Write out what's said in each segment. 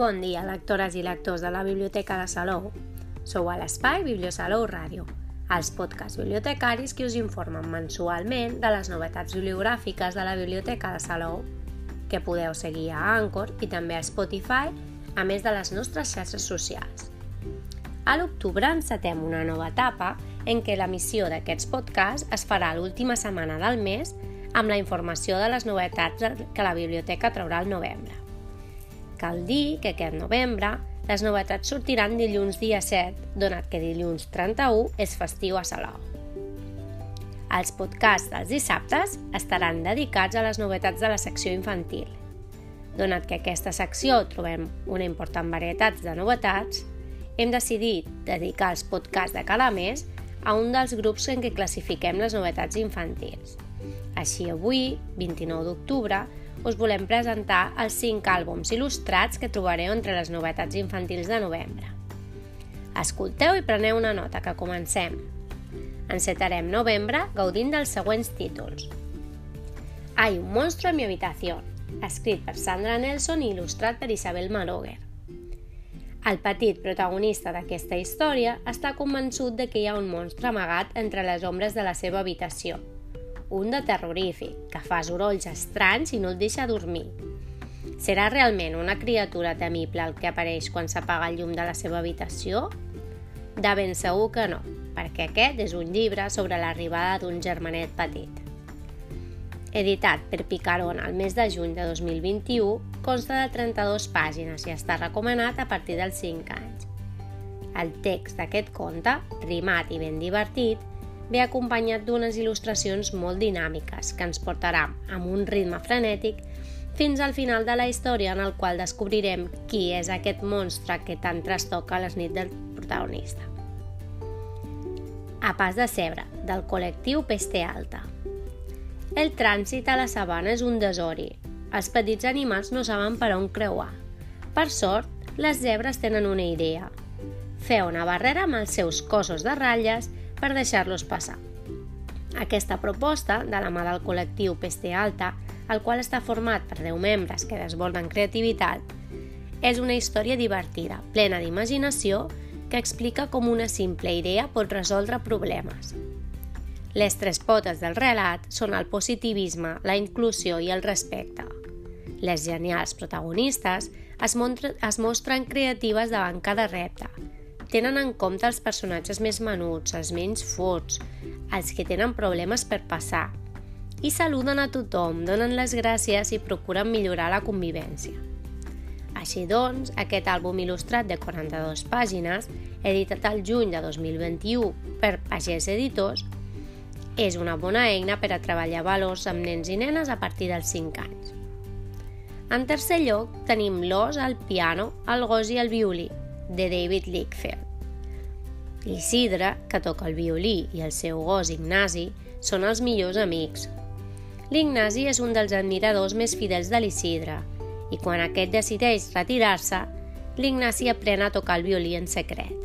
Bon dia, lectores i lectors de la Biblioteca de Salou. Sou a l'espai Bibliosalou Ràdio, els podcasts bibliotecaris que us informen mensualment de les novetats bibliogràfiques de la Biblioteca de Salou, que podeu seguir a Anchor i també a Spotify, a més de les nostres xarxes socials. A l'octubre encetem una nova etapa en què l'emissió d'aquests podcasts es farà l'última setmana del mes amb la informació de les novetats que la biblioteca traurà al novembre. Cal dir que aquest novembre les novetats sortiran dilluns dia 7, donat que dilluns 31 és festiu a Salou. Els podcasts dels dissabtes estaran dedicats a les novetats de la secció infantil. Donat que aquesta secció trobem una important varietat de novetats, hem decidit dedicar els podcasts de cada mes a un dels grups en què classifiquem les novetats infantils. Així avui, 29 d'octubre, us volem presentar els 5 àlbums il·lustrats que trobareu entre les novetats infantils de novembre. Escolteu i preneu una nota, que comencem. Encetarem novembre gaudint dels següents títols. Hay un monstruo en mi habitación, escrit per Sandra Nelson i il·lustrat per Isabel Maroguer. El petit protagonista d'aquesta història està convençut de que hi ha un monstre amagat entre les ombres de la seva habitació – un de terrorífic, que fa sorolls estranys i no el deixa dormir. Serà realment una criatura temible el que apareix quan s'apaga el llum de la seva habitació? De ben segur que no, perquè aquest és un llibre sobre l'arribada d'un germanet petit. Editat per Picaron al mes de juny de 2021, consta de 32 pàgines i està recomanat a partir dels 5 anys. El text d'aquest conte, rimat i ben divertit, ve acompanyat d'unes il·lustracions molt dinàmiques que ens portarà amb un ritme frenètic fins al final de la història en el qual descobrirem qui és aquest monstre que tant trastoca les nits del protagonista. A pas de cebre, del col·lectiu Peste Alta. El trànsit a la sabana és un desori. Els petits animals no saben per on creuar. Per sort, les zebres tenen una idea. Fer una barrera amb els seus cossos de ratlles per deixar-los passar. Aquesta proposta, de la mà del col·lectiu Peste Alta, el qual està format per 10 membres que desborden creativitat, és una història divertida, plena d'imaginació, que explica com una simple idea pot resoldre problemes. Les tres potes del relat són el positivisme, la inclusió i el respecte. Les genials protagonistes es, es mostren creatives davant cada repte, tenen en compte els personatges més menuts, els menys forts, els que tenen problemes per passar, i saluden a tothom, donen les gràcies i procuren millorar la convivència. Així doncs, aquest àlbum il·lustrat de 42 pàgines, editat al juny de 2021 per Pagès Editors, és una bona eina per a treballar valors amb nens i nenes a partir dels 5 anys. En tercer lloc, tenim l'os, el piano, el gos i el violí, de David Lickfield. L'Isidre, que toca el violí, i el seu gos Ignasi són els millors amics. L'Ignasi és un dels admiradors més fidels de l'Isidre i quan aquest decideix retirar-se, l'Ignasi aprèn a tocar el violí en secret.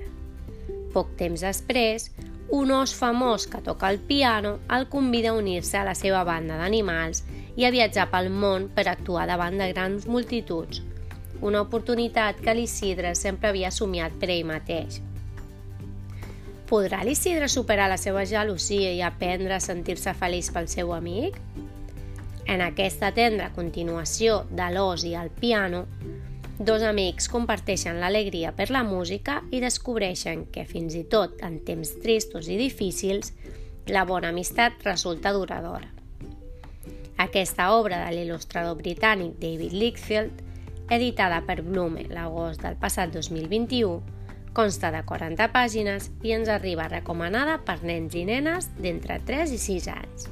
Poc temps després, un os famós que toca el piano el convida a unir-se a la seva banda d'animals i a viatjar pel món per actuar davant de grans multituds, una oportunitat que l'Isidre sempre havia somiat per ell mateix. Podrà l'Isidre superar la seva gelosia i aprendre a sentir-se feliç pel seu amic? En aquesta tendra continuació de l'os i el piano, dos amics comparteixen l'alegria per la música i descobreixen que fins i tot en temps tristos i difícils, la bona amistat resulta duradora. Aquesta obra de l'il·lustrador britànic David Lickfield editada per Blume l'agost del passat 2021, consta de 40 pàgines i ens arriba recomanada per nens i nenes d'entre 3 i 6 anys.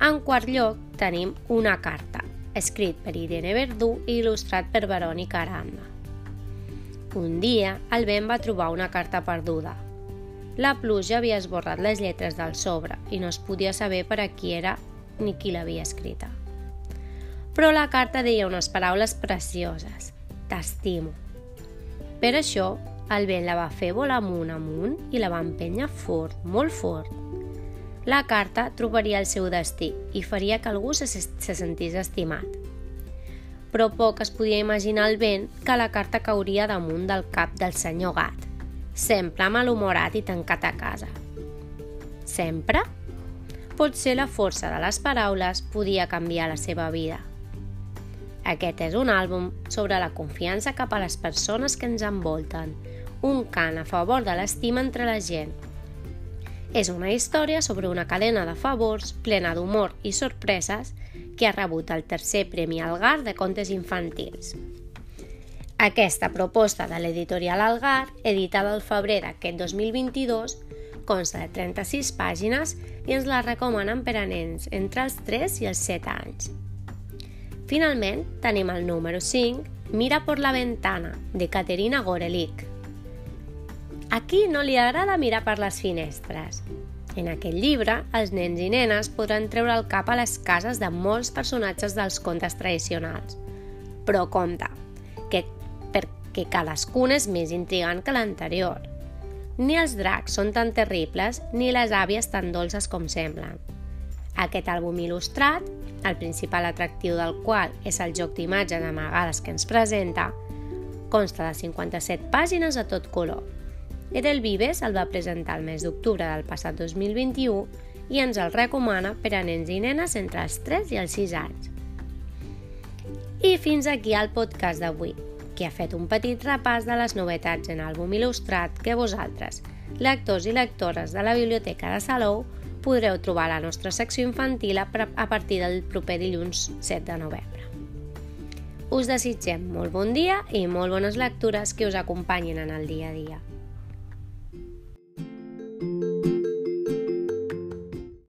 En quart lloc tenim Una carta, escrit per Irene Verdú i il·lustrat per Verònica Aranda. Un dia, el Ben va trobar una carta perduda. La pluja havia esborrat les lletres del sobre i no es podia saber per a qui era ni qui l'havia escrita però la carta deia unes paraules precioses. T'estimo. Per això, el vent la va fer volar amunt amunt i la va empènyer fort, molt fort. La carta trobaria el seu destí i faria que algú se, se sentís estimat. però poc es podia imaginar el vent que la carta cauria damunt del cap del senyor gat, sempre malhumorat i tancat a casa. Sempre? Potser la força de les paraules podia canviar la seva vida. Aquest és un àlbum sobre la confiança cap a les persones que ens envolten, un cant a favor de l'estima entre la gent. És una història sobre una cadena de favors plena d'humor i sorpreses que ha rebut el tercer Premi Algar de contes infantils. Aquesta proposta de l'editorial Algar, editada al febrer d'aquest 2022, consta de 36 pàgines i ens la recomanen per a nens entre els 3 i els 7 anys. Finalment, tenim el número 5, Mira por la ventana, de Caterina Gorelik. A qui no li agrada mirar per les finestres? En aquest llibre, els nens i nenes podran treure el cap a les cases de molts personatges dels contes tradicionals. Però compte, que perquè cadascun és més intrigant que l'anterior. Ni els dracs són tan terribles, ni les àvies tan dolces com semblen. Aquest àlbum il·lustrat, el principal atractiu del qual és el joc d'imatges amagades que ens presenta, consta de 57 pàgines a tot color Edel Vives el va presentar el mes d'octubre del passat 2021 i ens el recomana per a nens i nenes entre els 3 i els 6 anys. I fins aquí el podcast d'avui, que ha fet un petit repàs de les novetats en àlbum il·lustrat que vosaltres, lectors i lectores de la Biblioteca de Salou, podreu trobar a la nostra secció infantil a partir del proper dilluns 7 de novembre. Us desitgem molt bon dia i molt bones lectures que us acompanyin en el dia a dia.